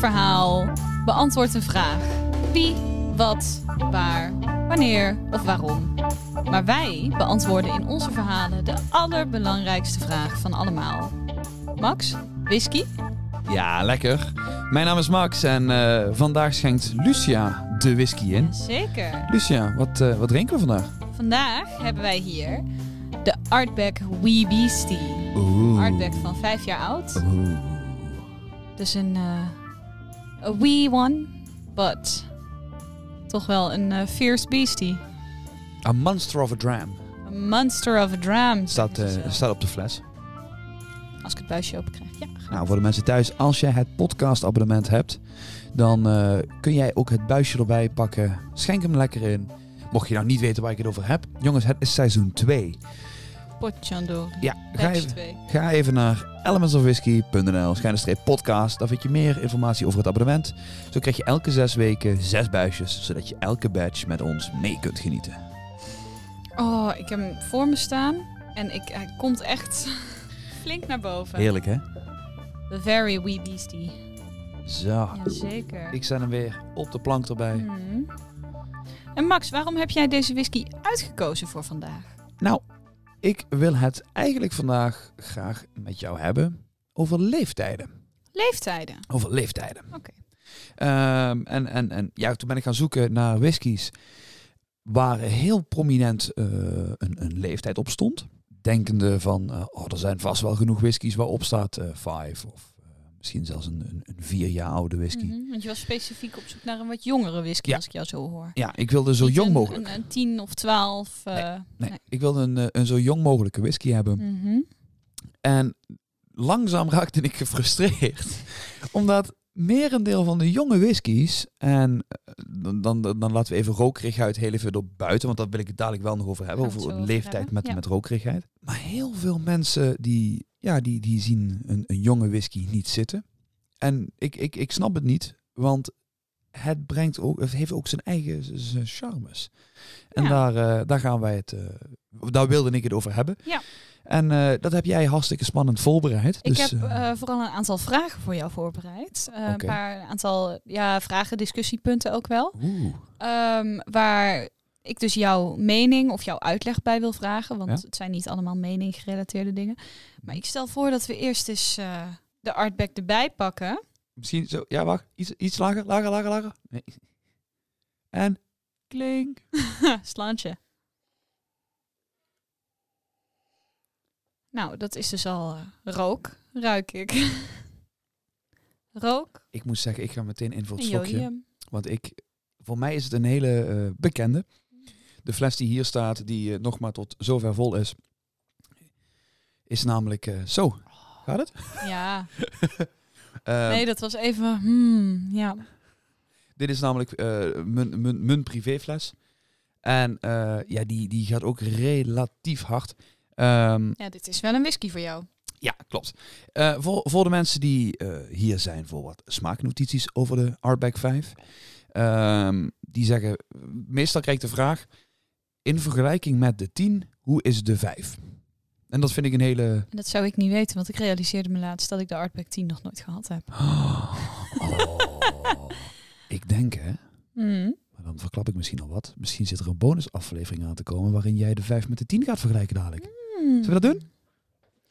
verhaal beantwoordt een vraag. Wie, wat, waar, wanneer of waarom. Maar wij beantwoorden in onze verhalen de allerbelangrijkste vraag van allemaal. Max, whisky? Ja, lekker. Mijn naam is Max en eh, vandaag schenkt Lucia de whisky in. Zeker. Lucia, wat, eh, wat drinken we vandaag? Vandaag hebben wij hier de Artback Wee Beastie. Oeh. Artback van vijf jaar oud. Oeh. Dus een uh, a wee one, but toch wel een uh, fierce beastie. A monster of a dram. A monster of a dram. Staat, eh, staat op de fles. Als ik het buisje open krijg. Ja, Nou, voor de mensen thuis, als jij het podcastabonnement hebt, dan eh, kun jij ook het buisje erbij pakken. Schenk hem lekker in. Mocht je nou niet weten waar ik het over heb. Jongens, het is seizoen 2. Potjandori. Ja, ga even, 2. ga even naar elementsofwhisky.nl schuine podcast. Daar vind je meer informatie over het abonnement. Zo krijg je elke zes weken zes buisjes, zodat je elke badge met ons mee kunt genieten. Oh, ik heb hem voor me staan. En ik, hij komt echt flink naar boven. Heerlijk, hè? The very wee beastie. Zo. Jazeker. Ik zet hem weer op de plank erbij. Mhm. En Max, waarom heb jij deze whisky uitgekozen voor vandaag? Nou, ik wil het eigenlijk vandaag graag met jou hebben over leeftijden. Leeftijden. Over leeftijden. Oké. Ehm, en, en, en ja, toen ben ik gaan zoeken naar whiskies waar heel prominent eh, een, een leeftijd op stond. Denkende van, eh, oh, er zijn vast wel genoeg whiskies waarop staat five of misschien zelfs een, een, een vier jaar oude whisky. Mhm, Want je was specifiek op zoek naar een wat jongere whisky, Ja. als ik jou zo hoor. Ja, ik wilde zo Niet jong een- mogelijk. Een, een tien of twaalf. eh, Nee, nee. ik wilde een, eh, een zo jong mogelijke whisky hebben. Mhm. En langzaam raakte ik gefrustreerd. Omdat merendeel van de jonge whiskies, en eh, dan, dan, dan laten we even rokerigheid heel even door buiten, want daar wil ik het dadelijk wel nog over hebben, over leeftijd hebben, met, ja. met rokerigheid. Maar heel veel mensen die, ja, die, die zien een, een jonge whisky niet zitten. En ik, ik, ik snap het niet, want het, brengt ook, het heeft ook zijn eigen z- z- charmes. En Ja. daar, eh, daar gaan wij het, eh, daar wilde ik het over hebben. Ja. En eh, dat heb jij hartstikke spannend voorbereid. Ik dus, heb vooral een aantal vragen voor jou voorbereid. Oké. Een paar aantal ja, vragen, discussiepunten ook wel. Oeh. Ehm, waar ik dus jouw mening of jouw uitleg bij wil vragen. Want Ja. het zijn niet allemaal mening gerelateerde dingen. Maar ik stel voor dat we eerst eens eh, de artback erbij pakken. Misschien zo. Ja, wacht. Iets, iets lager, lager, lager, lager. Nee. En klink. Slaantje. Nou, dat is dus al eh, rook, ruik ik. rook, Ik moet zeggen, ik ga meteen in voor het slokje. Want ik, voor mij is het een hele eh, bekende. De fles die hier staat, die eh, nog maar tot zover vol is, is namelijk eh, zo. Gaat het? Ja, nee, dat was even, hmm, ja. Dit is namelijk eh, mijn, mijn, mijn privéfles. En ja, die, die gaat ook relatief hard. Ehm, Ja, dit is wel een whisky voor jou. Ja, klopt. Voor, voor de mensen die hier zijn voor wat smaaknotities over de Artback 5. ehm, die zeggen, meestal krijg ik de vraag, in vergelijking met de 10, hoe is de 5? En dat vind ik een hele... En dat zou ik niet weten, want ik realiseerde me laatst dat ik de Artback 10 nog nooit gehad heb. Oh, ik denk hè, Hmm. maar dan verklap ik misschien al wat. Misschien zit er een bonusaflevering aan te komen waarin jij de 5 met de 10 gaat vergelijken dadelijk. Hmm. Zullen we dat doen?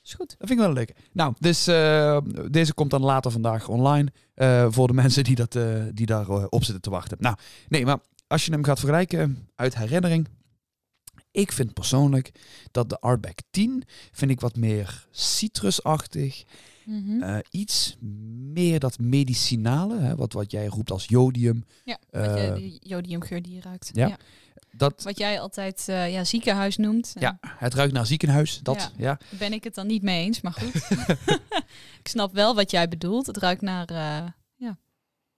Is goed. Dat vind ik wel leuk. Nou, dus eh, deze komt dan later vandaag online. eh, voor de mensen die, dat, eh, die daarop op zitten te wachten. Nou, nee, maar als je hem gaat vergelijken uit herinnering. Ik vind persoonlijk dat de Artback 10 vind ik wat meer citrusachtig. Mhm. eh, iets meer dat medicinale, hè, wat, wat jij roept als jodium. ja, je, die jodiumgeur die je ruikt. ja. Dat, Wat jij altijd eh, ja, ziekenhuis noemt. Ja, het ruikt naar ziekenhuis. Dat, Ja. ja. daar ben ik het dan niet mee eens, maar goed. ik snap wel wat jij bedoelt. Het ruikt naar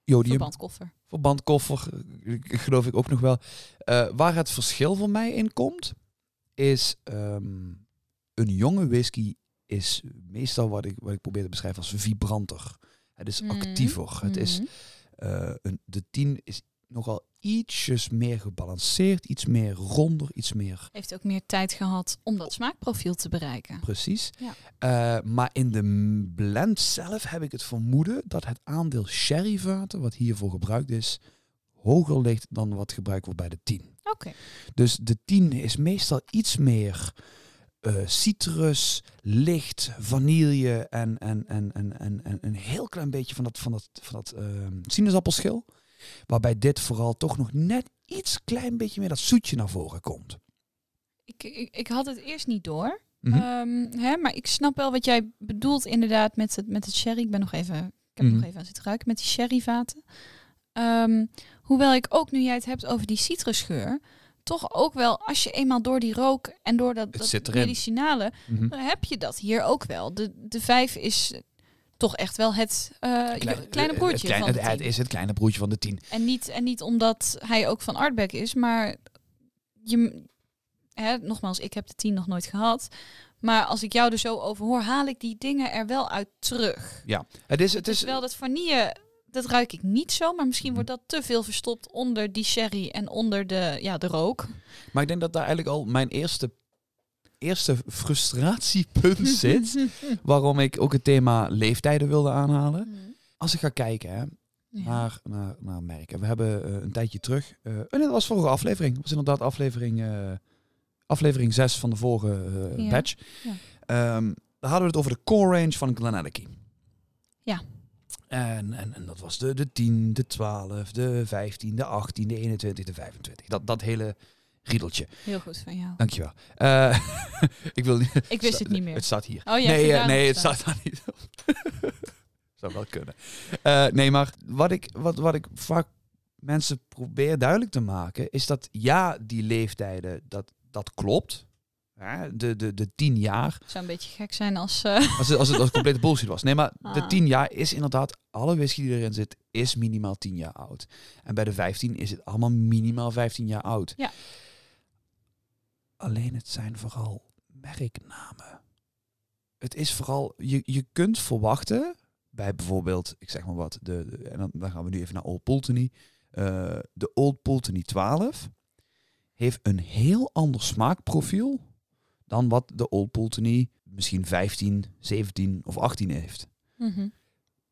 Jodium. verbandkoffer. verbandkoffer, eh, geloof ik ook nog wel. Eh, waar het verschil voor mij in komt, is ehm, een jonge whisky is meestal wat ik, wat ik probeer te beschrijven als vibranter. Het is Mhm. actiever. Het is, Mhm. eh, een, de 10 is nogal ietsjes meer gebalanceerd, iets meer ronder, iets meer Heeft ook meer tijd gehad om dat smaakprofiel te bereiken. precies. Ja. Eh, maar in de blend zelf heb ik het vermoeden dat het aandeel sherryvaten, wat hiervoor gebruikt is, hoger ligt dan wat gebruikt wordt bij de 10. Oké. Dus de 10 is meestal iets meer eh, citrus, licht, vanille en, en, en, en, en, en een heel klein beetje van dat, van dat, van dat ehm, sinaasappelschil. Waarbij dit vooral toch nog net iets klein beetje meer dat zoetje naar voren komt. Ik, ik, ik had het eerst niet door. Mhm. Ehm, hè, maar ik snap wel wat jij bedoelt inderdaad met het, met het sherry. Ik ben nog even, ik heb Mhm. nog even aan zitten ruiken met die sherryvaten. Ehm, hoewel ik ook, nu jij het hebt over die citrusgeur, toch ook wel, als je eenmaal door die rook en door dat, dat medicinale, Mhm. dan heb je dat hier ook wel. De, de vijf is toch echt wel het eh, Klein- kleine eh, broertje het, kleine- van het, het tien. is het kleine broertje van de 10. En niet, en niet omdat hij ook van Artback is, maar je, hè, nogmaals, ik heb de 10 nog nooit gehad. Maar als ik jou er zo over hoor, haal ik die dingen er wel uit terug. Ja, het is, Het is is wel dat vanille, dat ruik ik niet zo, maar misschien Mhm. wordt dat te veel verstopt onder die sherry en onder de, ja, de rook. Maar ik denk dat daar eigenlijk al mijn eerste, eerste frustratiepunt zit. waarom ik ook het thema leeftijden wilde aanhalen. Mhm. Als ik ga kijken hè, Ja. naar, naar, naar merken. We hebben eh, een tijdje terug. eh en dat was vorige aflevering. Dat was inderdaad aflevering, eh, aflevering 6 van de vorige Ja. batch. Ja. Ehm, daar hadden we het over de core range van Glenallachie. Ja. En, en, en dat was de, de 10, de 12, de 15, de 18, de 21, de 25. Dat, dat hele riedeltje. Heel goed van jou. Dankjewel. Eh ik wil. Ik wist het niet meer. Het staat hier. Oh ja, nee, eh, nee, het staat daar niet op. Zou wel kunnen. Eh, nee, maar wat ik, wat, wat ik vaak mensen probeer duidelijk te maken, is dat ja, die leeftijden, dat, dat klopt. Hè, de, de, de tien jaar. Het zou een beetje gek zijn als... Als het, als het als complete bullshit was. Nee, maar de Ah. tien jaar is inderdaad, alle whisky die erin zit, is minimaal tien jaar oud. En bij de 15 is het allemaal minimaal 15 jaar oud. Ja. Alleen het zijn vooral merknamen. Het is vooral, je, je kunt verwachten bij bijvoorbeeld, ik zeg maar wat, de, de- en dan, dan gaan we nu even naar Old Pulteney. Eh, de Old Pulteney 12 heeft een heel ander smaakprofiel dan wat de Old Pulteney misschien 15, 17 of 18 heeft. mhm.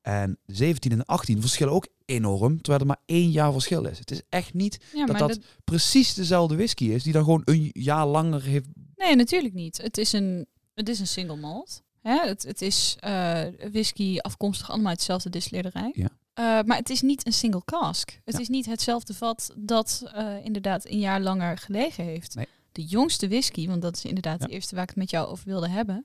En 17 en 18 verschillen ook enorm, terwijl er maar één jaar verschil is. Het is echt niet Ja, dat dat precies dezelfde whisky is, die dan gewoon een jaar langer heeft. Nee, natuurlijk niet. Het is een, het is een single malt. Hè? Het, het is eh, whisky afkomstig allemaal uit dezelfde distilleerderij. Ja. Eh, maar het is niet een single cask. Het Ja. is niet hetzelfde vat dat eh, inderdaad een jaar langer gelegen heeft. Nee. De jongste whisky, want dat is inderdaad Ja. de eerste waar ik het met jou over wilde hebben.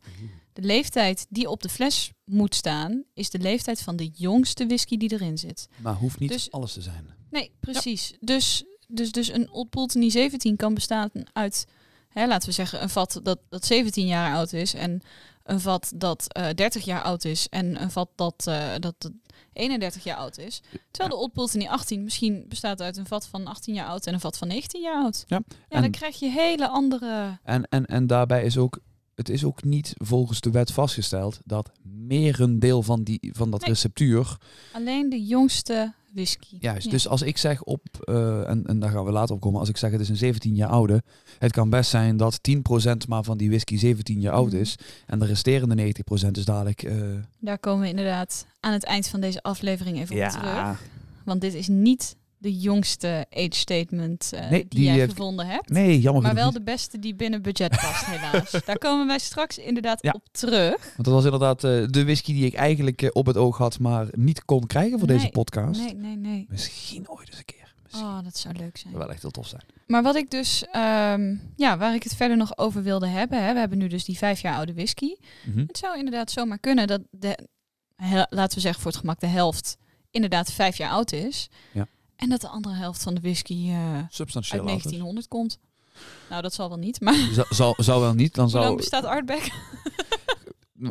De leeftijd die op de fles moet staan, is de leeftijd van de jongste whisky die erin zit. Maar hoeft niet Dus- alles te zijn. Nee, precies. Dus, dus, dus een Old Pulteney 17 kan bestaan uit, hè, laten we zeggen, een vat dat, dat 17 jaar oud is en een vat dat eh 30 jaar oud is en een vat dat, eh, dat, dat 31 jaar oud is. Terwijl de Old Pulteney 18 misschien bestaat uit een vat van 18 jaar oud en een vat van 19 jaar oud. Ja, Ja, en- dan krijg je hele andere... En, en, en daarbij is ook, het is ook niet volgens de wet vastgesteld dat merendeel van, die, van dat Nee. receptuur Alleen de jongste whisky. Juist, Ja. dus als ik zeg op, eh, en, en daar gaan we later op komen, als ik zeg het is een 17 jaar oude, het kan best zijn dat 10% maar van die whisky 17 jaar oud Mhm. is en de resterende 90% is dadelijk... eh, Daar komen we inderdaad aan het eind van deze aflevering even op terug. ja, Want dit is niet de jongste age statement eh, Nee, die, die jij heeft- gevonden hebt. nee, jammer Maar wel de beste die binnen budget past, helaas. Daar komen wij straks inderdaad Ja. op terug. Want dat was inderdaad eh, de whisky die ik eigenlijk eh, op het oog had, maar niet kon krijgen voor deze podcast. Nee, nee, nee. Misschien ooit eens een keer. Misschien. Oh, dat zou leuk zijn. Dat zou wel echt heel tof zijn. Maar wat ik dus, ehm, ja, waar ik het verder nog over wilde hebben. Hè, we hebben nu dus die vijf jaar oude whisky. Mhm. Het zou inderdaad zomaar kunnen dat, de, laten we zeggen voor het gemak, de helft inderdaad vijf jaar oud is. Ja. En dat de andere helft van de whisky eh, uit Substantieel ouder. 1900 komt. Nou, dat zal wel niet, maar Zou, zou, zou wel niet, dan hoe lang zou... bestaat Artback?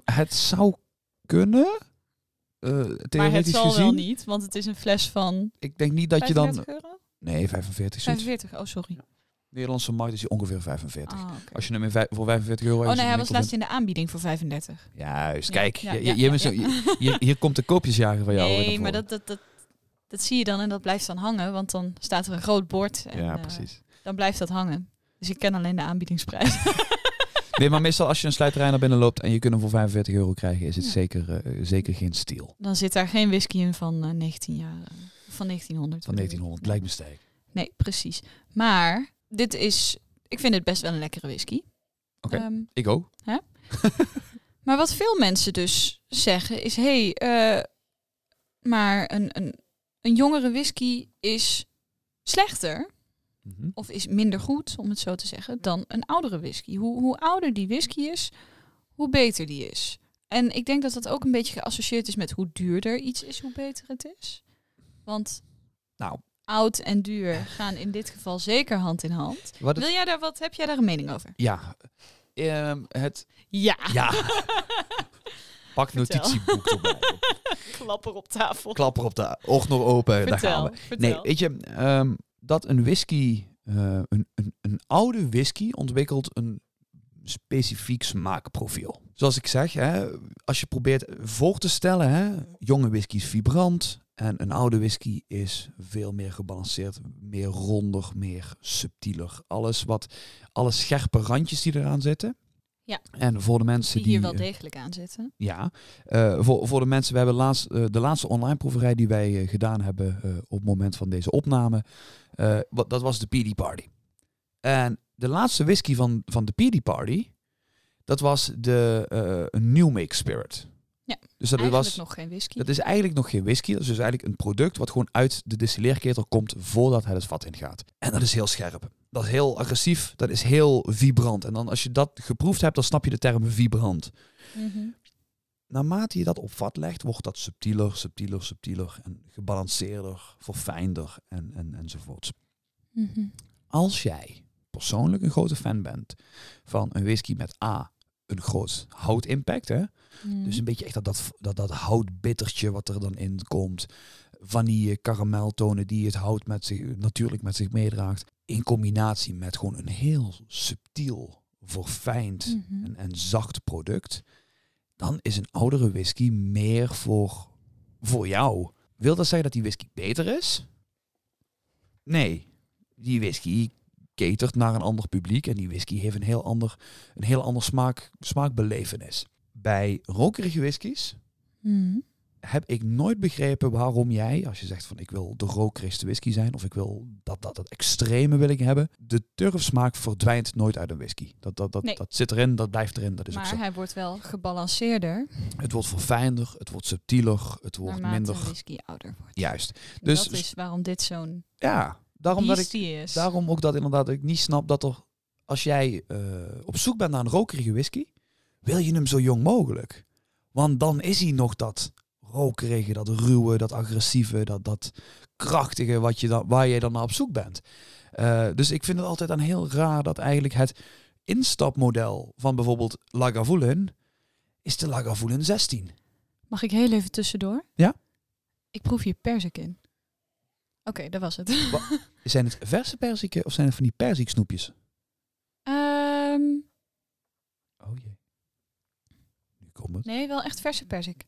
Het zou kunnen. eh Maar het zal gezien. wel niet, want het is een fles van Ik denk niet dat je dan... 35 euro? Nee, 45 zoiets. 45, oh sorry. Nederlandse markt is die ongeveer 45. Ah. Als je hem in voor 45 euro... Oh nee, hij was de laatst in de aanbieding voor 35. vindt- Juist, kijk. ja, ja, ja, hier, komt de koopjesjager van jou. Nee, maar dat, dat, dat, Dat zie je dan en dat blijft dan hangen, want dan staat er een groot bord. En, ja, eh, precies. dan blijft dat hangen. Dus ik ken alleen de aanbiedingsprijs. Nee, maar meestal als je een sluiterij naar binnen loopt en je kunt hem voor 45 euro krijgen, is het Ja. zeker, eh, zeker geen steel. dan zit daar geen whisky in van eh, 19 jaar. eh, van 1900. Van bedoel ik. 1900, Nee. lijkt me sterk. Nee, precies. Maar dit is, ik vind het best wel een lekkere whisky. Oké. Ehm, Ik ook. maar wat veel mensen dus zeggen is, hé, hey, maar een, een, een jongere whisky is slechter Mhm. of is minder goed, om het zo te zeggen, dan een oudere whisky. Hoe, hoe ouder die whisky is, hoe beter die is. En ik denk dat dat ook een beetje geassocieerd is met hoe duurder iets is, hoe beter het is. Want Nou, oud en duur gaan in dit geval zeker hand in hand. wat Wil jij daar wat? Heb jij daar een mening over? ja, ehm, het, Ja. ja. Pak notitieboek erbij. Klapper op tafel. Klapper op de oog nog open. Daar gaan we. vertel. Nee, weet je, ehm, dat een whisky, eh, een, een, een oude whisky ontwikkelt een specifiek smaakprofiel. Zoals ik zeg, hè, als je probeert voor te stellen, hè, jonge whisky is vibrant en een oude whisky is veel meer gebalanceerd, meer ronder, meer subtieler. Alles wat, alle scherpe randjes die eraan zitten. Ja. En voor de mensen die die, hier wel eh, degelijk aan zitten. ja, eh, voor, voor de mensen, we hebben laatst, eh, de laatste online proeverij die wij gedaan hebben op het moment van deze opname, wat, dat was de PD Party. En de laatste whisky van, van de PD Party, dat was de een New Make Spirit. Ja, dus dat Eigenlijk was, nog geen whisky. dat is eigenlijk nog geen whisky, dat is dus eigenlijk een product wat gewoon uit de distilleerketel komt voordat het het vat ingaat. En dat is heel scherp. Dat is heel agressief, dat is heel vibrant. En dan als je dat geproefd hebt, dan snap je de term vibrant Mhm. naarmate je dat op vat legt, wordt dat subtieler, subtieler, subtieler en gebalanceerder, verfijnder en, en, enzovoorts. Mhm. Als jij persoonlijk een grote fan bent van een whisky met A, een groot houtimpact, hè? Mhm. dus een beetje echt dat, dat, dat, dat houtbittertje wat er dan in komt, vanille, karameltonen die het hout met zich, natuurlijk met zich meedraagt, in combinatie met gewoon een heel subtiel, verfijnd Mhm. en, en zacht product, dan is een oudere whisky meer voor, voor jou. Wil dat zeggen dat die whisky beter is? Nee. Die whisky catert naar een ander publiek en die whisky heeft een heel ander, een heel ander smaak, smaakbelevenis. Bij rokerige whiskies Mhm. Heb ik nooit begrepen waarom jij, als je zegt van ik wil de rokerigste whisky zijn of ik wil dat, dat, dat extreme wil ik hebben, de turfsmaak verdwijnt nooit uit een whisky. Dat, dat, dat, Nee. dat zit erin, dat blijft erin, dat is ook Maar zo. hij wordt wel gebalanceerder Het wordt verfijnder, het wordt subtieler, het wordt naarmate minder... een whisky ouder wordt. Juist. Dus- dat is waarom dit zo'n Ja, daarom, dat ik, is. daarom ook dat inderdaad ik niet snap dat er... Als jij eh, op zoek bent naar een rokerige whisky, wil je hem zo jong mogelijk. Want dan is hij nog dat rokerige, dat ruwe, dat agressieve, dat, dat krachtige wat je dan, waar je dan naar op zoek bent. Eh, dus ik vind het altijd dan heel raar dat eigenlijk het instapmodel van bijvoorbeeld Lagavulin is de Lagavulin 16. Mag ik heel even tussendoor? Ja? Ik proef hier perzik in. Oké, dat was het. Zijn het verse perziken of zijn het van die perziksnoepjes? Ehm, Oh jee. Nu komt het. nee, wel echt verse perzik.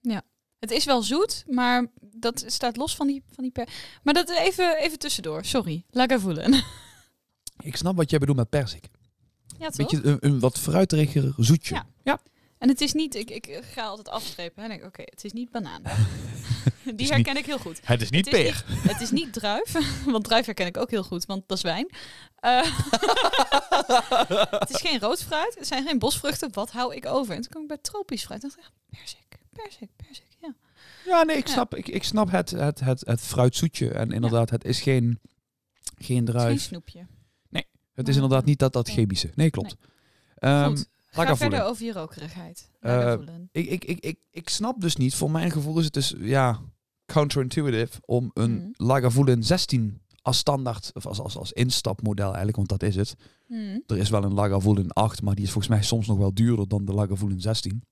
Ja. Het is wel zoet, maar dat staat los van die, van die per... Maar dat even, even tussendoor. Sorry. Lagavulin. Ik snap wat jij bedoelt met perzik. ja, toch? Beetje een, een wat fruitiger zoetje. Ja. ja. En het is niet... Ik, ik ga altijd afstrepen. En denk, oké, het is niet banaan. Die niet- herken ik heel goed. Het is niet Het is peer. Het is niet druif, want druif herken ik ook heel goed, want dat is wijn. Eh, het is geen rood fruit, het zijn geen bosvruchten. Wat hou ik over? En toen kwam ik bij tropisch fruit. En dacht ik, echt, persik, persik, persik, ja. Ja, nee, ik Ja. snap, ik, ik snap het, het, het, het fruitzoetje. En inderdaad, het is geen, geen druif. snoepje. Het is inderdaad niet dat, dat chemische. Nee, klopt. Ehm, ga Lagavulin. verder over je rokerigheid. Eh, ik, ik, ik, ik, ik snap dus niet, voor mijn gevoel is het dus ja, counterintuitive om een Mhm. Lagavulin 16 als standaard, of als, als, als instapmodel eigenlijk, want dat is het. Hmm. Er is wel een Lagavulin 8, maar die is volgens mij soms nog wel duurder dan de Lagavulin 16.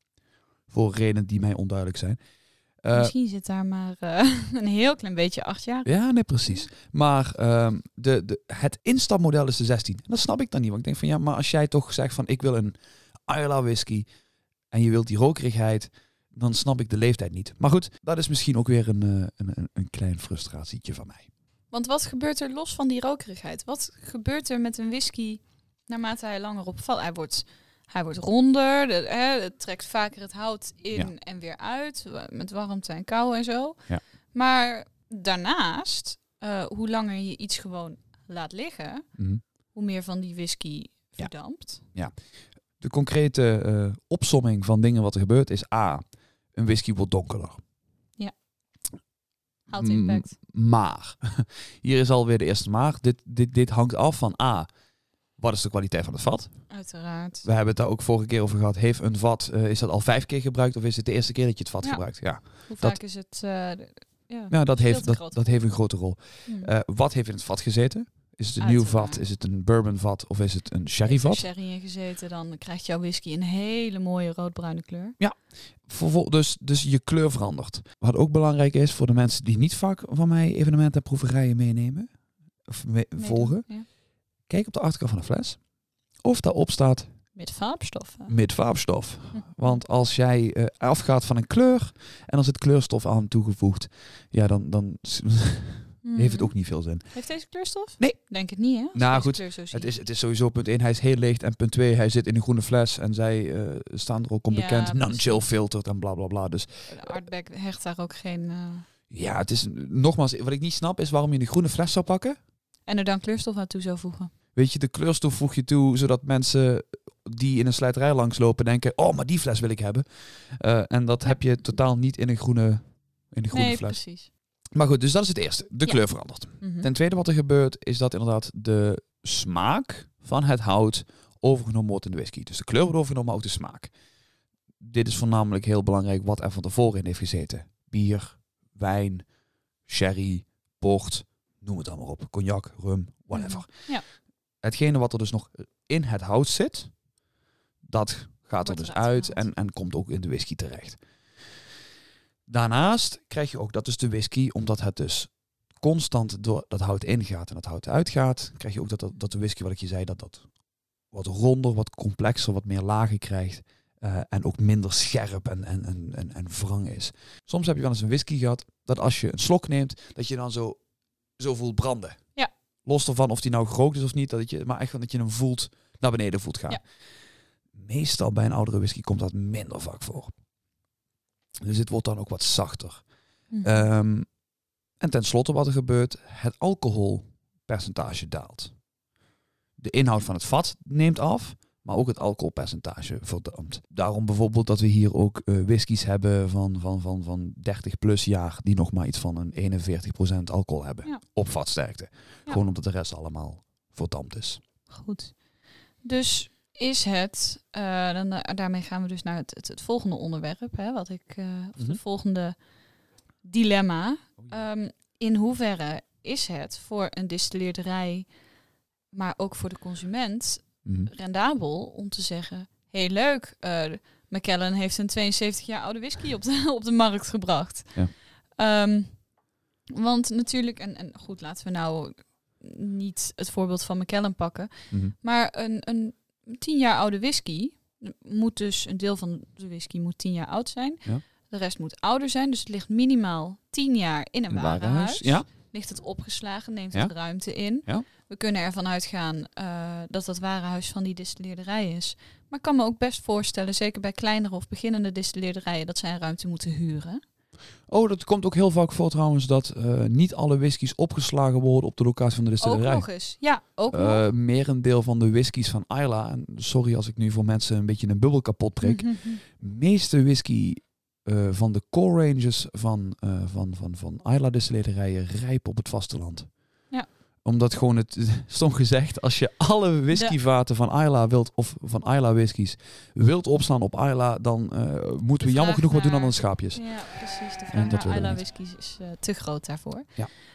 Voor redenen die mij onduidelijk zijn. Eh, Misschien zit daar maar eh, een heel klein beetje acht jaar. ja, nee, precies. Maar ehm, de, de, het instapmodel is de 16. En dat snap ik dan niet. Want ik denk van ja, maar als jij toch zegt van ik wil een Islay whisky en je wilt die rokerigheid, dan snap ik de leeftijd niet. Maar goed, dat is misschien ook weer een, eh, een, een, een klein frustratietje van mij. Want wat gebeurt er los van die rokerigheid? Wat gebeurt er met een whisky naarmate hij langer opvalt? Hij wordt, hij wordt ronder, de, hè, het trekt vaker het hout in Ja. en weer uit, met warmte en kou en zo. Ja. Maar daarnaast, eh, hoe langer je iets gewoon laat liggen, Mhm. hoe meer van die whisky verdampt. De concrete eh, opsomming van dingen wat er gebeurt is A. Een whisky wordt donkerder. Haalt Mm, impact. Maar, hier is alweer de eerste maar. Dit, dit, dit hangt af van A. Wat is de kwaliteit van het vat? Uiteraard. We hebben het daar ook vorige keer over gehad. Heeft een vat, eh, is dat al vijf keer gebruikt of is het de eerste keer dat je het vat Ja. gebruikt? Ja, Hoe dat- vaak is het... de- ja. ja dat, heeft, een dat, heeft een grote rol. Hm. Eh, wat heeft in het vat gezeten? Is het een nieuw vat? Is het een bourbon vat? Of is het een sherry Heeft er sherry in gezeten, dan krijgt jouw whisky een hele mooie roodbruine kleur. Vervol- dus, dus je kleur verandert. Wat ook belangrijk is voor de mensen die niet vaak van mij evenementen en proeverijen meenemen. Of me- volgen. Ja. Kijk op de achterkant van de fles. Of daarop staat Met farbstoffen. met farbstof. Hm. Want als jij eh, afgaat van een kleur en er zit kleurstof aan toegevoegd, ja, dan, dan heeft het ook niet veel zin. Heeft deze kleurstof? Nee. Denk het niet, hè? Als Nou, goed, Het is, het is sowieso punt 1, hij is heel licht. En punt 2, hij zit in een groene fles. En zij eh, staan er ook om Ja. Non-chill filtered en bla bla bla. Dus De Artback hecht daar ook geen... eh, ja, het is nogmaals, wat ik niet snap is waarom je een groene fles zou pakken. En er dan kleurstof aan toe zou voegen. Weet je, de kleurstof voeg je toe zodat mensen die in een slijterij langslopen denken: Oh, maar die fles wil ik hebben. Eh, en dat heb je totaal niet in een groene, in een groene Nee, fles. precies. Maar goed, dus dat is het eerste. De Ja. kleur verandert. Mhm. Ten tweede wat er gebeurt, is dat inderdaad de smaak van het hout overgenomen wordt in de whisky. Dus de kleur wordt overgenomen, maar ook de smaak. Dit is voornamelijk heel belangrijk wat er van tevoren in heeft gezeten. Bier, wijn, sherry, port, noem het maar op. Cognac, rum, whatever. Mhm. Ja. Hetgene wat er dus nog in het hout zit, dat gaat er dus uit en, en komt ook in de whisky terecht. Daarnaast krijg je ook, dat is de whisky, omdat het dus constant door dat hout ingaat en dat hout uitgaat, krijg je ook dat, dat, dat de whisky, wat ik je zei, dat dat wat ronder, wat complexer, wat meer lagen krijgt. eh, en ook minder scherp en, en, en, en, en wrang is. Soms heb je wel eens een whisky gehad, dat als je een slok neemt, dat je dan zo, zo voelt branden. Los ervan of die nou gerookt is of niet, dat je, maar echt dat je hem voelt, naar beneden voelt gaan. Ja. Meestal bij een oudere whisky komt dat minder vaak voor. Dus dit wordt dan ook wat zachter. Ehm, en tenslotte wat er gebeurt, het alcoholpercentage daalt. De inhoud van het vat neemt af, maar ook het alcoholpercentage verdampt. Daarom bijvoorbeeld dat we hier ook eh, whiskies hebben van, van, van, van 30 plus jaar, die nog maar iets van een 41% alcohol hebben Ja. op vatsterkte. Ja. Gewoon omdat de rest allemaal verdampt is. Goed. Dus is het, eh, dan, eh, daarmee gaan we dus naar het, het, het volgende onderwerp, hè, wat ik, of Mhm. het volgende dilemma. Ehm, in hoeverre is het voor een distilleerderij, maar ook voor de consument, Mhm. rendabel om te zeggen: heel leuk, eh McKellen heeft een 72 jaar oude whisky op de, op de markt gebracht. Ja. Ehm, want natuurlijk, en, en goed, laten we nou niet het voorbeeld van McKellen pakken, Mhm. maar een, een 10 jaar oude whisky moet dus, een deel van de whisky moet 10 jaar oud zijn. Ja. De rest moet ouder zijn, dus het ligt minimaal 10 jaar in een Een warenhuis. Ja, ligt het opgeslagen, neemt het ruimte in. Ja. We kunnen ervan uitgaan eh, dat dat warenhuis van die distilleerderij is. Maar ik kan me ook best voorstellen, zeker bij kleinere of beginnende distilleerderijen, dat zij een ruimte moeten huren. Oh, dat komt ook heel vaak voor trouwens dat eh, niet alle whiskies opgeslagen worden op de locatie van de Ook distillerij. nog eens. Ja, ook nog. Eh merendeel van de whiskies van Isla, en sorry als ik nu voor mensen een beetje een bubbel kapot prik, Mhm. meeste whisky van de core ranges van, van, van, van Isla distillerijen rijpen op het vasteland. Ja. Omdat gewoon het, stom gezegd, als je alle whiskyvaten van Isla wilt, of van Isla whiskies, wilt opslaan op Isla, dan eh, moeten we jammer genoeg wat doen aan de schaapjes. Ja, precies. De En vraag dat naar we Isla niet. whiskies is eh, te groot daarvoor.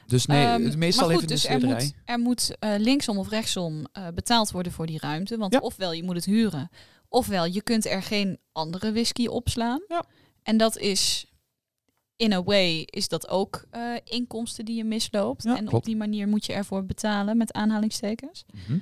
Dus nee, Ehm, het meestal heeft goed, een dus er distillerij. moet, er moet eh, linksom of rechtsom betaald worden voor die ruimte. Want Ja. ofwel je moet het huren, ofwel je kunt er geen andere whisky opslaan. Ja. En dat is, in a way, is dat ook eh, inkomsten die je misloopt. Ja, en op die manier moet je ervoor betalen met aanhalingstekens. Mhm.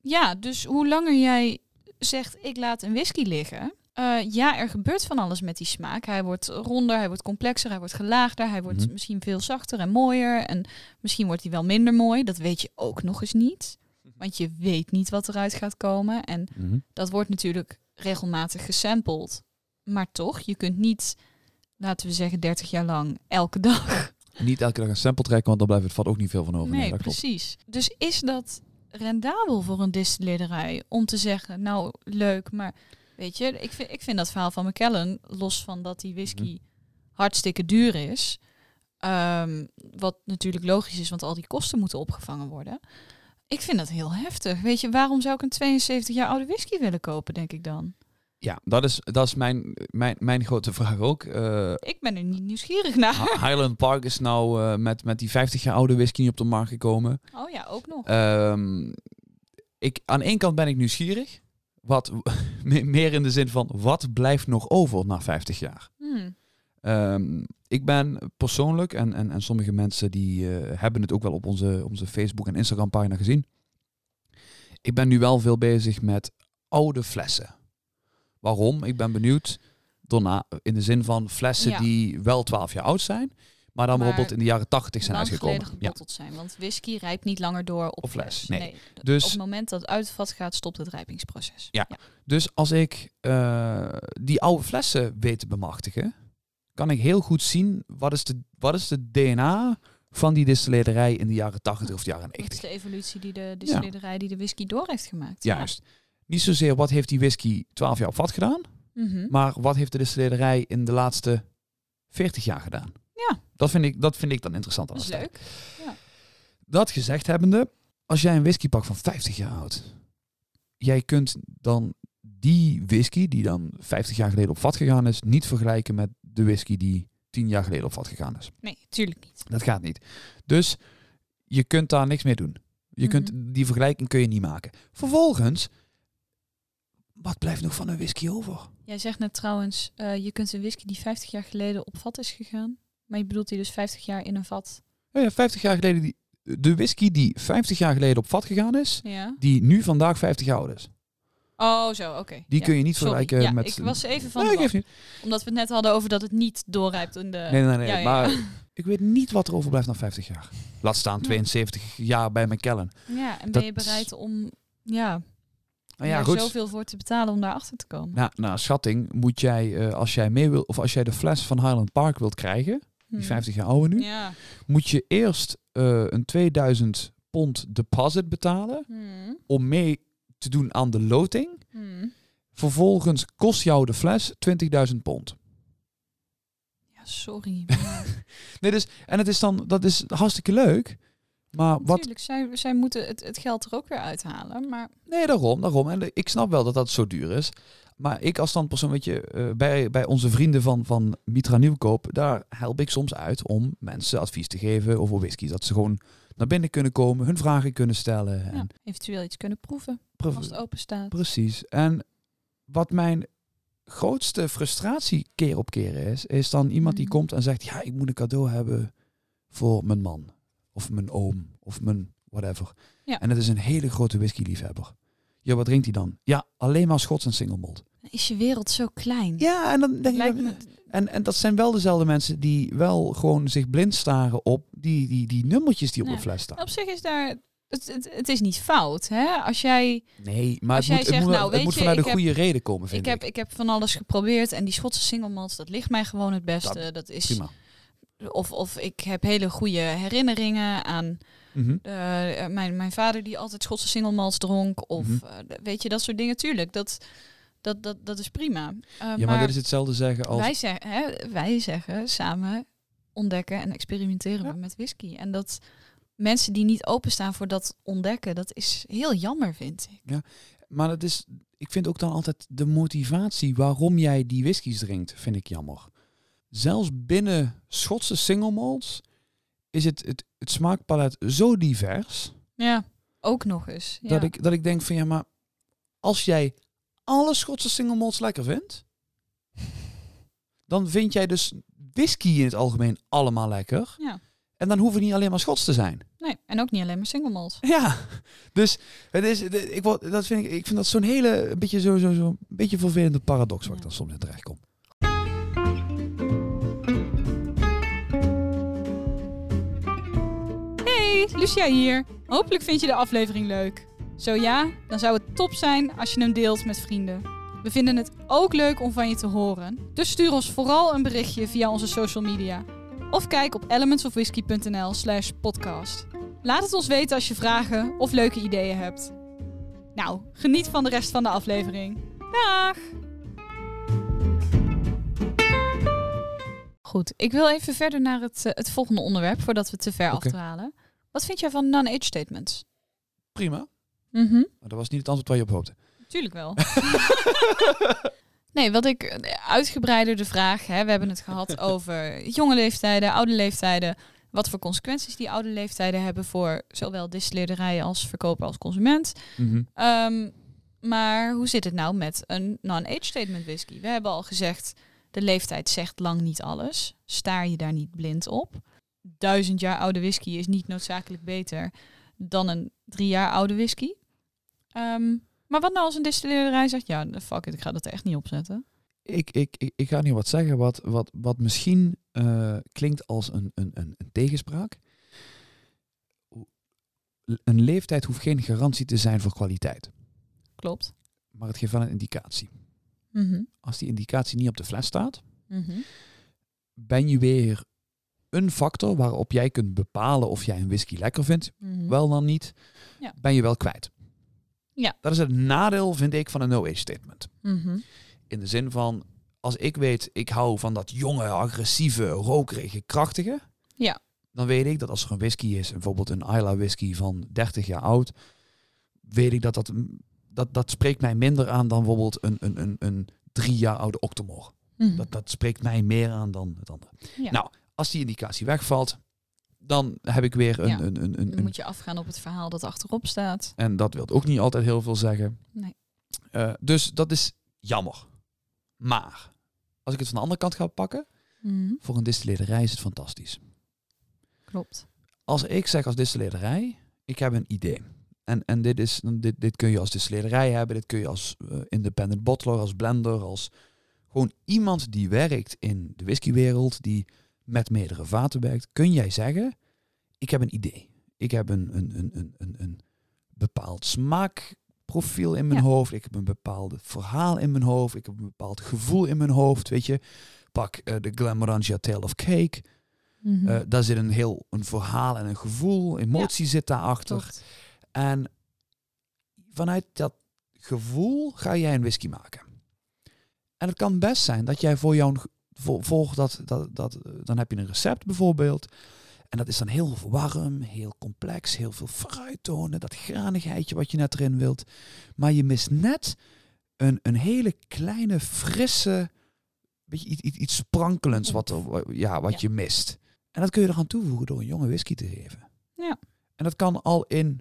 Ja, dus hoe langer jij zegt ik laat een whisky liggen, Eh, ja, er gebeurt van alles met die smaak. Hij wordt ronder, hij wordt complexer, hij wordt gelaagder, hij wordt Mhm. misschien veel zachter en mooier. En misschien wordt hij wel minder mooi. Dat weet je ook nog eens niet. Want je weet niet wat eruit gaat komen. En Mhm. dat wordt natuurlijk regelmatig gesampled. Maar toch, je kunt niet, laten we zeggen, 30 jaar lang elke dag. Niet elke dag een sample trekken, want dan blijft het vat ook niet veel van over. Nee, klopt. precies. Dus is dat rendabel voor een distilleerderij om te zeggen, nou leuk, maar weet je, ik vind, ik vind dat verhaal van McKellen, los van dat die whisky Mhm. hartstikke duur is, ehm, wat natuurlijk logisch is, want al die kosten moeten opgevangen worden. Ik vind dat heel heftig. Weet je, waarom zou ik een 72 jaar oude whisky willen kopen, denk ik dan? Ja, dat is, dat is mijn, mijn, mijn grote vraag ook. Eh, Ik ben er niet nieuwsgierig naar. Hi- Highland Park is nou eh, met, met die 50 jaar oude whisky niet op de markt gekomen. Oh ja, ook nog. Ehm, ik, aan één kant ben ik nieuwsgierig. Wat, me- meer in de zin van, wat blijft nog over na 50 jaar? Hmm. Ehm, ik ben persoonlijk, en, en, en sommige mensen die eh, hebben het ook wel op onze, onze Facebook en Instagram pagina gezien. Ik ben nu wel veel bezig met oude flessen. Waarom? Ik ben benieuwd daarna, in de zin van flessen Ja. die wel 12 jaar oud zijn, maar dan Maar bijvoorbeeld in de jaren 80 zijn uitgekomen. Ja. zijn. Want whisky rijpt niet langer door op, Op fles, fles. nee. Dus- Op het moment dat het uit het vat gaat, stopt het rijpingsproces. Ja. Dus als ik eh, die oude flessen weet te bemachtigen, kan ik heel goed zien wat is de, wat is de DNA van die distilleerderij in de jaren 80 of de jaren Dat is 90. de evolutie die de distilleerderij die de whisky door heeft gemaakt. Ja. Niet zozeer wat heeft die whisky 12 jaar op vat gedaan, Mhm. maar wat heeft de distilleerderij in de laatste 40 jaar gedaan. Ja. Dat vind ik, dat vind ik dan interessant. aan Dat is leuk. Dat gezegd hebbende, als jij een whisky pakt van 50 jaar oud, jij kunt dan die whisky die dan 50 jaar geleden op vat gegaan is, niet vergelijken met de whisky die 10 jaar geleden op vat gegaan is. Nee, tuurlijk niet. Dat gaat niet. Dus je kunt daar niks mee doen. Je kunt, die vergelijking kun je niet maken. Vervolgens, wat blijft nog van een whisky over? Jij zegt net trouwens, eh, je kunt een whisky die 50 jaar geleden op vat is gegaan. Maar je bedoelt die dus 50 jaar in een vat. Ja, ja, 50 jaar geleden, die, de whisky die 50 jaar geleden op vat gegaan is, Ja. die nu vandaag 50 jaar oud is. Oh, zo, oké. Die Ja, kun je niet sorry. vergelijken Ja, met... Ik was even van Nee. Omdat we het net hadden over dat het niet doorrijpt in de... Nee, nee, nee. Maar ik weet niet wat er overblijft na 50 jaar. Laat staan 72 jaar bij McKellen. Ja, en Dat- ben je bereid om ja, Nou ja, er goed. zoveel voor te betalen om daarachter te komen? Nou, naar schatting moet jij, eh, als jij mee wil, of als jij de fles van Highland Park wilt krijgen, die Hmm. 50 jaar oude nu, Ja. moet je eerst eh, een 2000 pond deposit betalen Hmm. om mee te doen aan de loting. Hmm. Vervolgens kost jou de fles 20.000 pond. Ja, sorry. Nee, dus, en het is dan, dat is hartstikke leuk. Maar wat, Natuurlijk, zij, zij moeten het, het geld er ook weer uithalen. Maar Nee, daarom, daarom. En ik snap wel dat dat zo duur is. Maar ik als standpersoon, weet je, eh, bij, bij onze vrienden van, van Mitra Nieuwkoop, daar help ik soms uit om mensen advies te geven over whisky. Dat ze gewoon naar binnen kunnen komen, hun vragen kunnen stellen. ja, En eventueel iets kunnen proeven pre- als het open staat. Precies. En wat mijn grootste frustratie keer op keer is, is dan iemand die Mhm. komt en zegt, ja, ik moet een cadeau hebben voor mijn man. Of mijn oom. Of mijn whatever. Ja. En het is een hele grote whisky-liefhebber. Ja, wat drinkt hij dan? Ja, alleen maar Schots en single malt. Is je wereld zo klein? Ja, en dan denk Lijkt je... me, En, en dat zijn wel dezelfde mensen die wel gewoon zich blind staren op die, die, die nummertjes die op de fles staan. op zich is daar... Het, het, het is niet fout, hè? Als jij... Nee, maar Als het jij moet, het moet, nou, het weet moet je, vanuit heb- goede reden komen, vind Ik ik. heb, ik heb van alles geprobeerd en die Schotse single malts, dat ligt mij gewoon het beste. Dat, is... Prima. Of, of ik heb hele goede herinneringen aan Mhm. eh, mijn, mijn vader die altijd Schotse single malts dronk. Of Mhm. eh, weet je, dat soort dingen. Tuurlijk, dat, dat, dat, dat is prima. Eh, Ja, maar, dit is hetzelfde zeggen als... wij, zeggen, hè, wij zeggen samen ontdekken en experimenteren Ja. met whisky. En dat mensen die niet openstaan voor dat ontdekken, dat is heel jammer, vind ik. Maar het is, ik vind ook dan altijd de motivatie waarom jij die whiskies drinkt, vind ik jammer. Zelfs binnen Schotse single malts is het, het, het smaakpalet zo divers Ja, ook nog eens. Ja. dat, ik, dat ik denk van ja, maar als jij alle Schotse single malts lekker vindt, dan vind jij dus whisky in het algemeen allemaal lekker. Ja. En dan hoeven niet alleen maar Schots te zijn. Nee, en ook niet alleen maar single malt. Ja, dus het is, ik, word, dat vind ik, ik vind dat zo'n hele, een beetje, zo, zo, zo, een beetje vervelende paradox waar ik dan soms in terecht kom. Lucia hier. Hopelijk vind je de aflevering leuk. Zo ja, dan zou het top zijn als je hem deelt met vrienden. We vinden het ook leuk om van je te horen. Dus stuur ons vooral een berichtje via onze social media. Of kijk op elementsofwhisky.nl slash podcast. Laat het ons weten als je vragen of leuke ideeën hebt. Nou, geniet van de rest van de aflevering. Dag! Goed, ik wil even verder naar het, eh, het volgende onderwerp voordat we te ver Oké. afdwalen. Wat vind jij van non-age statements? Prima. Mhm. Maar dat was niet het antwoord waar je op hoopte. Tuurlijk wel. nee, wat ik eh, uitgebreider de vraag, hè, we hebben het gehad over jonge leeftijden, oude leeftijden. Wat voor consequenties die oude leeftijden hebben voor zowel distilleerderijen als verkoper als consument. Mhm. Ehm, maar hoe zit het nou met een non-age statement whisky? We hebben al gezegd, de leeftijd zegt lang niet alles. Staar je daar niet blind op. Duizend jaar oude whisky is niet noodzakelijk beter dan een drie jaar oude whisky. Ehm, maar wat nou als een distilleerderij zegt, ja, fuck it, ik ga dat er echt niet opzetten. Ik, ik, ik, ik ga nu wat zeggen wat, wat, wat misschien eh, klinkt als een, een, een, een tegenspraak. Een leeftijd hoeft geen garantie te zijn voor kwaliteit. Klopt. Maar het geeft wel een indicatie. Mhm. Als die indicatie niet op de fles staat, Mhm. ben je weer een factor waarop jij kunt bepalen of jij een whisky lekker vindt. Mhm. Wel dan niet, Ja. ben je wel kwijt. Ja. Dat is het nadeel, vind ik, van een no-age statement. Mhm. In de zin van, als ik weet, ik hou van dat jonge, agressieve, rokerige, krachtige. Ja. Dan weet ik dat als er een whisky is, bijvoorbeeld een Isla whisky van 30 jaar oud, weet ik dat dat, dat, dat spreekt mij minder aan dan bijvoorbeeld een, een, een, een drie jaar oude Octomore. Mhm. Dat, dat spreekt mij meer aan dan het andere. Ja. Nou, als die indicatie wegvalt, dan heb ik weer een... Ja. een, een, een, Dan moet je afgaan op het verhaal dat achterop staat. en dat wil ook niet altijd heel veel zeggen. Nee. Eh, dus dat is jammer. Maar, als ik het van de andere kant ga pakken, Mhm. voor een distilleerderij is het fantastisch. Klopt. Als ik zeg als distilleerderij, ik heb een idee. En, en dit, is, dit, dit kun je als distilleerderij hebben, dit kun je als eh, independent bottler, als blender, als gewoon iemand die werkt in de whiskywereld, die met meerdere vaten werkt. Kun jij zeggen, ik heb een idee. Ik heb een, een, een, een, een, een bepaald smaakprofiel in mijn Ja. hoofd. Ik heb een bepaald verhaal in mijn hoofd. Ik heb een bepaald gevoel in mijn hoofd. Weet je, pak eh, de Glenmorangie Tale of Cake. Mhm. Eh, daar zit een heel een verhaal en een gevoel, emotie zit daarachter. Klopt. En vanuit dat gevoel ga jij een whisky maken. En het kan best zijn dat jij voor jouw volg dat, dat, dat, dan heb je een recept bijvoorbeeld. En dat is dan heel warm, heel complex, heel veel fruittonen, dat granigheidje wat je net erin wilt. Maar je mist net een, een hele kleine, frisse, beetje iets, iets, iets sprankelends wat, er, ja, wat Ja. je mist. En dat kun je eraan toevoegen door een jonge whisky te geven. Ja. En dat kan al in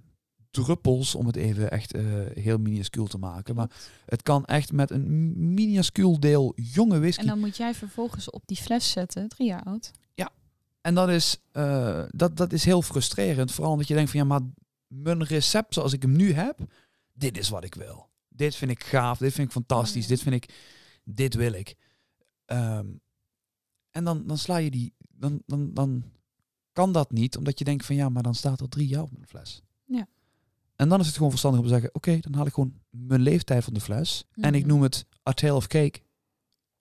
druppels, om het even echt eh, heel minuscuul te maken. Maar het kan echt met een minuscuul deel jonge whisky. En dan moet jij vervolgens op die fles zetten, drie jaar oud. En dat is, eh, dat, dat is heel frustrerend. Vooral omdat je denkt van ja, maar mijn recept zoals ik hem nu heb, dit is wat ik wil. Dit vind ik gaaf, dit vind ik fantastisch, dit vind ik, dit wil ik. Ehm, en dan, dan sla je die, dan, dan, dan kan dat niet, omdat je denkt van ja, maar dan staat er drie jaar op mijn fles. Ja. En dan is het gewoon verstandig om te zeggen, oké, dan haal ik gewoon mijn leeftijd van de fles. En ik Mhm. noem het A Tale of Cake.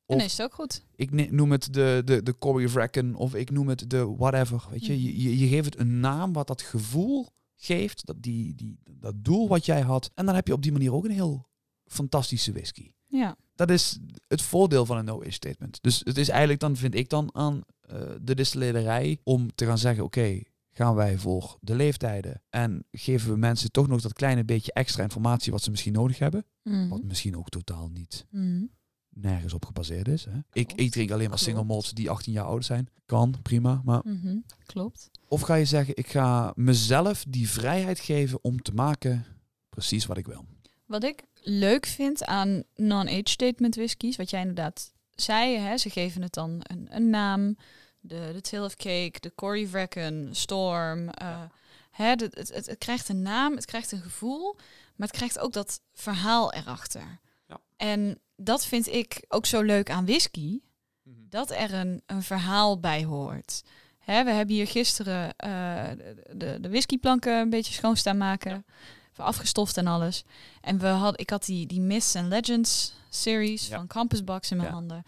En Of- is het ook goed. Ik noem het de, de, de Corey of ik noem het de whatever. Weet je? Mhm. Je, je, je geeft het een naam wat dat gevoel geeft, dat, die, die, dat doel wat jij had. En dan heb je op die manier ook een heel fantastische whisky. Ja. Dat is het voordeel van een no-age statement. Dus het is eigenlijk dan, vind ik dan, aan eh, de distilleerderij om te gaan zeggen, oké, gaan wij voor de leeftijden en geven we mensen toch nog dat kleine beetje extra informatie wat ze misschien nodig hebben. Mhm. Wat misschien ook totaal niet Mhm. nergens op gebaseerd is. Hè? Ik, ik drink alleen maar single malts die 18 jaar oud zijn. Kan, prima. Maar Mhm. Klopt. of ga je zeggen, ik ga mezelf die vrijheid geven om te maken precies wat ik wil. Wat ik leuk vind aan non-age statement whiskies, wat jij inderdaad zei, hè, ze geven het dan een, een naam. De, de Tale of Cake, de Cory Vrecken, Storm. eh, hè, het, het, het, het krijgt een naam, het krijgt een gevoel, maar het krijgt ook dat verhaal erachter. Ja. En dat vind ik ook zo leuk aan whisky, dat er een, een verhaal bij hoort. Hè, we hebben hier gisteren eh, de, de, whiskyplanken een beetje schoon staan maken. Even Afgestoft en alles. En we had, ik had die, die Myths and Legends series Ja. van Campus Box in mijn Ja. handen.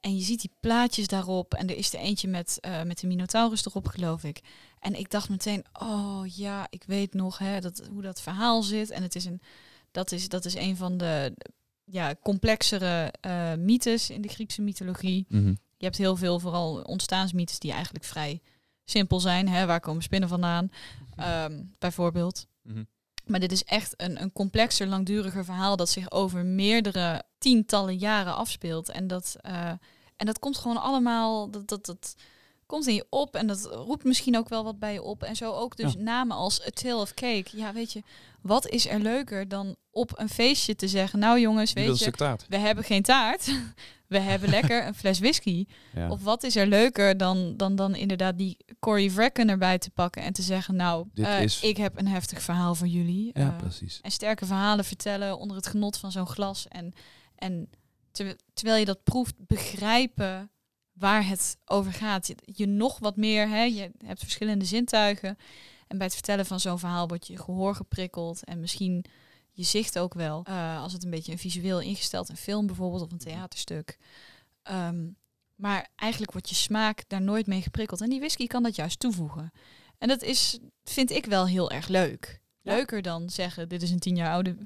En je ziet die plaatjes daarop. En er is er eentje met, eh, met de Minotaurus erop, geloof ik. En ik dacht meteen, oh ja, ik weet nog hè, dat, hoe dat verhaal zit. En het is een, dat, is, dat is een van de ja, complexere eh, mythes in de Griekse mythologie. Mhm. Je hebt heel veel, vooral ontstaansmythes, die eigenlijk vrij simpel zijn. Hè? Waar komen spinnen vandaan, Ehm, bijvoorbeeld. Mhm. Maar dit is echt een, een complexer, langduriger verhaal dat zich over meerdere tientallen jaren afspeelt. En dat, eh, en dat komt gewoon allemaal, dat, dat, dat komt in je op en dat roept misschien ook wel wat bij je op. En zo ook dus Ja. namen als A Tale of Cake. Ja, weet je, wat is er leuker dan op een feestje te zeggen, nou jongens, weet je, taart? we hebben geen taart. We hebben lekker een fles whisky. Ja. Of wat is er leuker dan, dan, dan inderdaad die Cory Vrecken erbij te pakken en te zeggen, nou, Dit eh, is- ik heb een heftig verhaal voor jullie. ja, Eh, precies. en sterke verhalen vertellen onder het genot van zo'n glas. En, en ter- terwijl je dat proeft, begrijpen waar het over gaat. Je, je nog wat meer, hè, je hebt verschillende zintuigen. En bij het vertellen van zo'n verhaal wordt je gehoor geprikkeld. En misschien je zicht ook wel. eh, als het een beetje een visueel ingesteld, een film bijvoorbeeld of een theaterstuk. Ehm, maar eigenlijk wordt je smaak daar nooit mee geprikkeld. En die whisky kan dat juist toevoegen. En dat is, vind ik wel heel erg leuk. Ja. Leuker dan zeggen, dit is een tien jaar oude.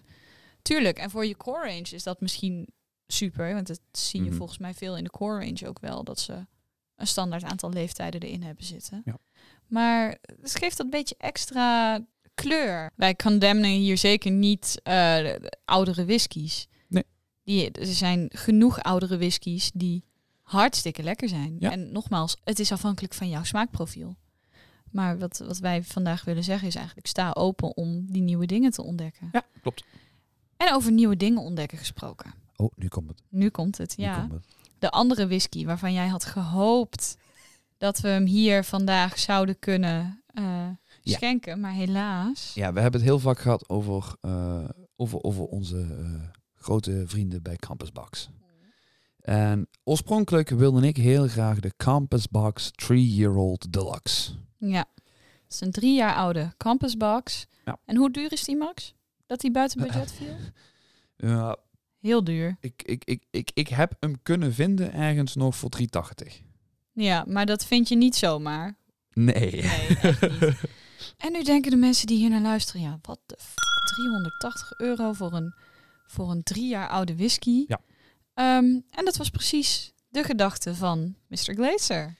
Tuurlijk, en voor je core range is dat misschien super. Want dat zie je Mhm. volgens mij veel in de core range ook wel. Dat ze een standaard aantal leeftijden erin hebben zitten. Ja. Maar het geeft dat beetje extra kleur. Wij condemnen hier zeker niet eh, de- de oudere whiskies. Nee. Die, er zijn genoeg oudere whiskies die hartstikke lekker zijn. Ja. En nogmaals, het is afhankelijk van jouw smaakprofiel. Maar wat, wat wij vandaag willen zeggen is eigenlijk sta open om die nieuwe dingen te ontdekken. Ja, klopt. En over nieuwe dingen ontdekken gesproken. Oh, nu komt het. Nu komt het, ja. komt het. De andere whisky waarvan jij had gehoopt dat we hem hier vandaag zouden kunnen eh, Ja. schenken. Maar helaas. Ja, we hebben het heel vaak gehad over, eh, over, over onze eh, grote vrienden bij Campus Box. En oorspronkelijk wilde ik heel graag de Campus Box 3-year-old Deluxe. Ja. Het is een drie jaar oude campus box. Ja. En hoe duur is die, Max? Dat die buiten budget viel? Ja, Heel duur. ik, ik, ik, ik, ik heb hem kunnen vinden ergens nog voor 380. Ja, maar dat vind je niet zomaar. Nee. Nee, echt niet. En nu denken de mensen die hier naar luisteren, ja, wat de f 380 euro voor een, voor een drie jaar oude whisky. Ja. Ehm, en dat was precies de gedachte van Mr. Glazer.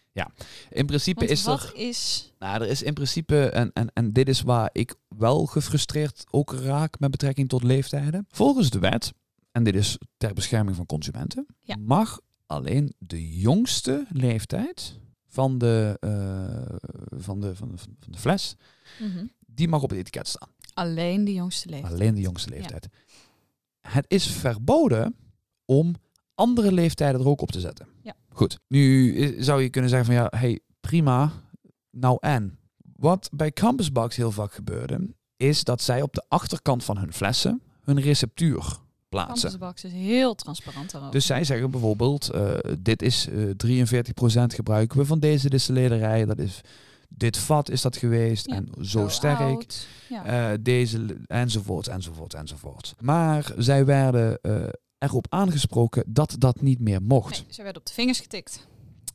In principe Want is er... is... Nou, er is in principe, en, en, en dit is waar ik wel gefrustreerd ook raak met betrekking tot leeftijden. Volgens de wet, en dit is ter bescherming van consumenten, Ja. mag alleen de jongste leeftijd van de, eh, van de, van de, van de fles, Mhm. die mag op het etiket staan. Alleen de jongste leeftijd. Alleen de jongste leeftijd. Het is verboden om andere leeftijden er ook op te zetten. Ja. Goed, nu zou je kunnen zeggen van ja, hey, prima, nou en. Wat bij Campus Box heel vaak gebeurde, is dat zij op de achterkant van hun flessen hun receptuur plaatsen. Is heel transparant daarover. Dus zij zeggen bijvoorbeeld, eh, dit is eh 43% gebruiken we van deze distilleerderij. Dat is, dit vat is dat geweest Ja, en zo, sterk. Ja. Eh, deze enzovoort, enzovoort, enzovoort. Maar zij werden eh, erop aangesproken dat dat niet meer mocht. nee, ze werden op de vingers getikt.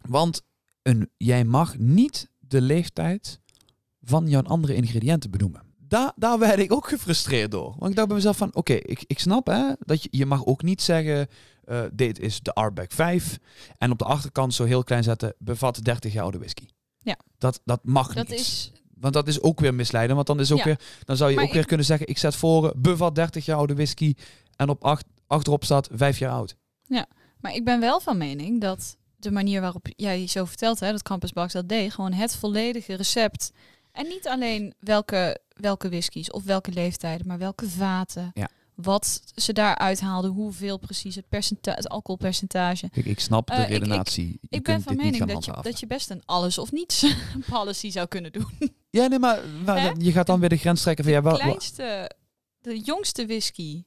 Want een, jij mag niet de leeftijd van jouw andere ingrediënten benoemen. Daar, daar werd ik ook gefrustreerd door. Want ik dacht bij mezelf van, oké, ik, ik snap hè, dat je, je mag ook niet zeggen, eh, dit is de Arbeck 5. En op de achterkant zo heel klein zetten, bevat 30 jaar oude whisky. Ja. Dat, dat mag Dat niet. is... Want dat is ook weer misleidend. Want dan, is ook Ja. weer, dan zou je Maar ook weer kunnen zeggen, ik zet voor, bevat 30 jaar oude whisky. En op acht, achterop staat 5 jaar oud. Maar ik ben wel van mening dat de manier waarop jij zo vertelt, hè, dat Campus Box dat deed, gewoon het volledige recept. En niet alleen welke, welke whiskies of welke leeftijden, maar welke vaten. Ja. wat ze daaruit haalden, hoeveel precies het, percenta het alcoholpercentage. Kijk, ik snap de Eh, ik- ik- redenatie. Ik ben van mening dat je, dat je best een alles of niets policy zou kunnen doen. Ja, nee, maar, maar Hè? je gaat dan weer de grens trekken van ja, wel, de wel- kleinste, de jongste whisky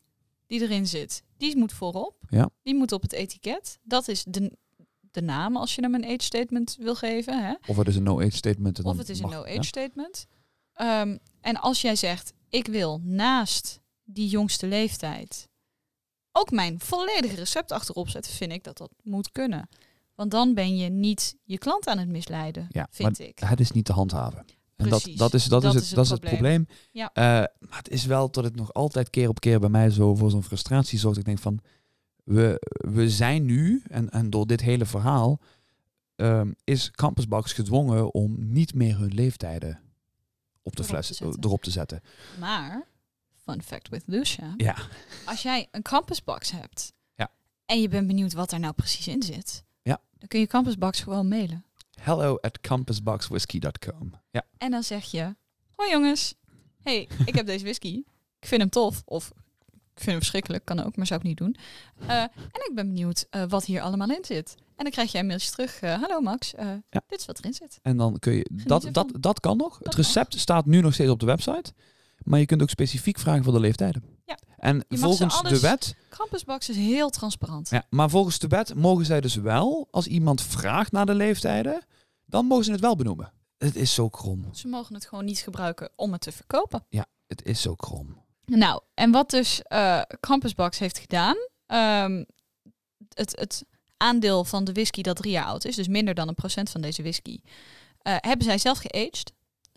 die erin zit, die moet voorop. Ja. Die moet op het etiket. Dat is de, de naam als je hem een age statement wil geven. Hè? of het is een no-age statement. en Of het is een no-age ja. statement. Ehm, en als jij zegt, ik wil naast die jongste leeftijd ook mijn volledige recept achterop zetten, vind ik dat dat moet kunnen. Want dan ben je niet je klant aan het misleiden, Ja, vind ik. Het is niet te handhaven. En dat, Precies. dat, is, dat, Dat is, het, is het dat is het probleem. Ja. Eh, maar het is wel dat het nog altijd keer op keer bij mij zo voor zo'n frustratie zorgt. Ik denk van, we, we zijn nu, en, en door dit hele verhaal, ehm, is Campusbox gedwongen om niet meer hun leeftijden op de Erop fles te zetten. erop te zetten. Maar, fun fact with Lucia, Ja, als jij een campusbox hebt Ja. en je bent benieuwd wat er nou precies in zit, Ja. dan kun je campusbox gewoon mailen. hello at campusboxwhiskey.com. Ja, En dan zeg je, hoi jongens, hey, ik heb deze whisky. Ik vind hem tof. Of ik vind hem verschrikkelijk, kan ook, maar zou ik niet doen. Eh, en ik ben benieuwd eh, wat hier allemaal in zit. En dan krijg jij een mailtje terug. eh, Hallo Max, eh, Ja. dit is wat erin zit. en dan kun je, dat, ervan. dat, dat kan nog. Het recept staat nu nog steeds op de website. Maar je kunt ook specifiek vragen voor de leeftijden. Ja. En volgens alles- de wet Campusbox is heel transparant. Ja, maar volgens de wet mogen zij dus wel, als iemand vraagt naar de leeftijden, dan mogen ze het wel benoemen. Het is zo krom. Ze mogen het gewoon niet gebruiken om het te verkopen. Het is zo krom. Nou, en wat dus Campusbox heeft gedaan, ehm, het, het aandeel van de whisky dat drie jaar oud is, dus minder dan een procent van deze whisky, eh, hebben zij zelf geaged.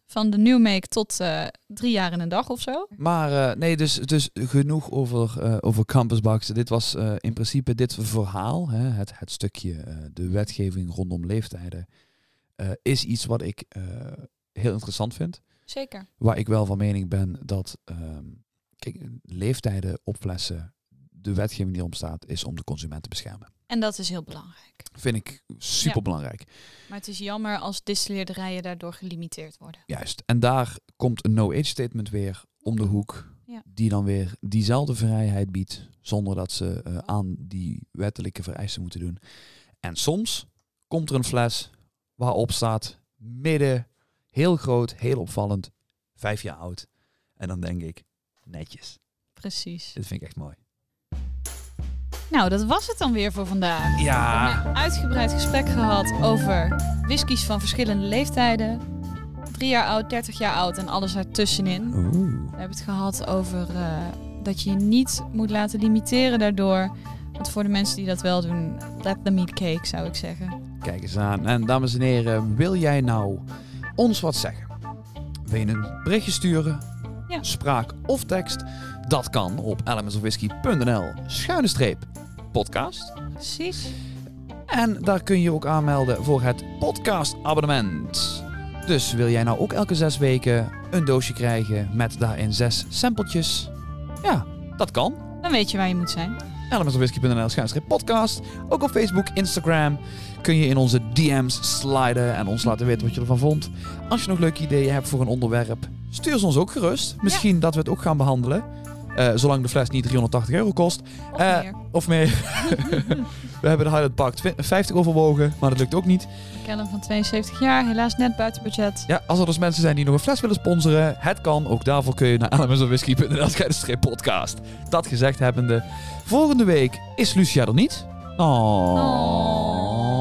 Van de new make tot eh, drie jaar in een dag of zo. Maar eh, nee, dus, dus genoeg over, over Campusbox. Dit was in principe dit verhaal, hè, het, het stukje de wetgeving rondom leeftijden, is iets wat ik heel interessant vind. Zeker. Waar ik wel van mening ben dat ehm, kijk, leeftijden op flessen, de wetgeving die erom staat, is om de consument te beschermen. En dat is heel belangrijk. Vind ik super belangrijk. Maar het is jammer als distilleerderijen daardoor gelimiteerd worden. Juist. En daar komt een no-age statement weer om de hoek. Ja. Die dan weer diezelfde vrijheid biedt. Zonder dat ze eh, aan die wettelijke vereisten moeten doen. En soms komt er een fles waarop staat midden, heel groot, heel opvallend, vijf jaar oud. En dan denk ik, netjes. Precies. Dit vind ik echt mooi. Nou, dat was het dan weer voor vandaag. We Ja. hebben een uitgebreid gesprek gehad over whiskies van verschillende leeftijden. Drie jaar oud, 30 jaar oud en alles ertussenin. Oeh. We hebben het gehad over eh, dat je je niet moet laten limiteren daardoor. Want voor de mensen die dat wel doen, let them eat cake, zou ik zeggen. Kijk eens aan. En dames en heren, wil jij nou ons wat zeggen? Wil je een berichtje sturen? Ja. Spraak of tekst? Dat kan op elementsofwhisky.nl schuine streep podcast. Precies. En daar kun je ook aanmelden voor het podcast abonnement. Dus wil jij nou ook elke zes weken een doosje krijgen met daarin zes sampletjes? Ja, dat kan. Dan weet je waar je moet zijn. elementsofwhisky.nl schuinstreep podcast. Ook op Facebook, Instagram kun je in onze DM's sliden en ons laten weten wat je ervan vond. Als je nog leuke ideeën hebt voor een onderwerp, stuur ze ons ook gerust. Misschien dat we het ook gaan behandelen. Eh, zolang de fles niet 380 euro kost. Of Eh, meer. Of meer. we hebben de Highlight Pack 50 overwogen, maar dat lukt ook niet. Kellen van 72 jaar, helaas net buiten budget. Ja, als er dus mensen zijn die nog een fles willen sponsoren, het kan. Ook daarvoor kun je naar elementsofwhisky.nl schuinstreep podcast. Dat gezegd hebbende, volgende week is Lucia er niet. Oh.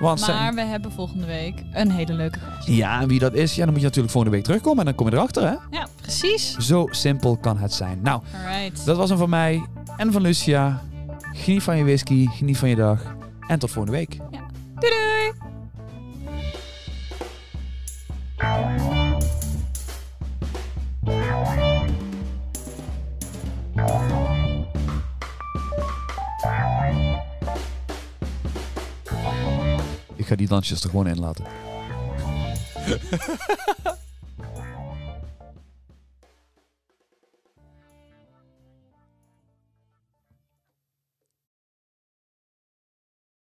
Want Maar we hebben volgende week een hele leuke gast. Ja, en wie dat is, ja, dan moet je natuurlijk volgende week terugkomen en dan kom je erachter, hè? Ja, precies. Zo simpel kan het zijn. Nou, Alright. dat was hem van mij en van Lucia. Geniet van je whisky, geniet van je dag en tot volgende week. Doei Ik ga die dansjes er gewoon in laten.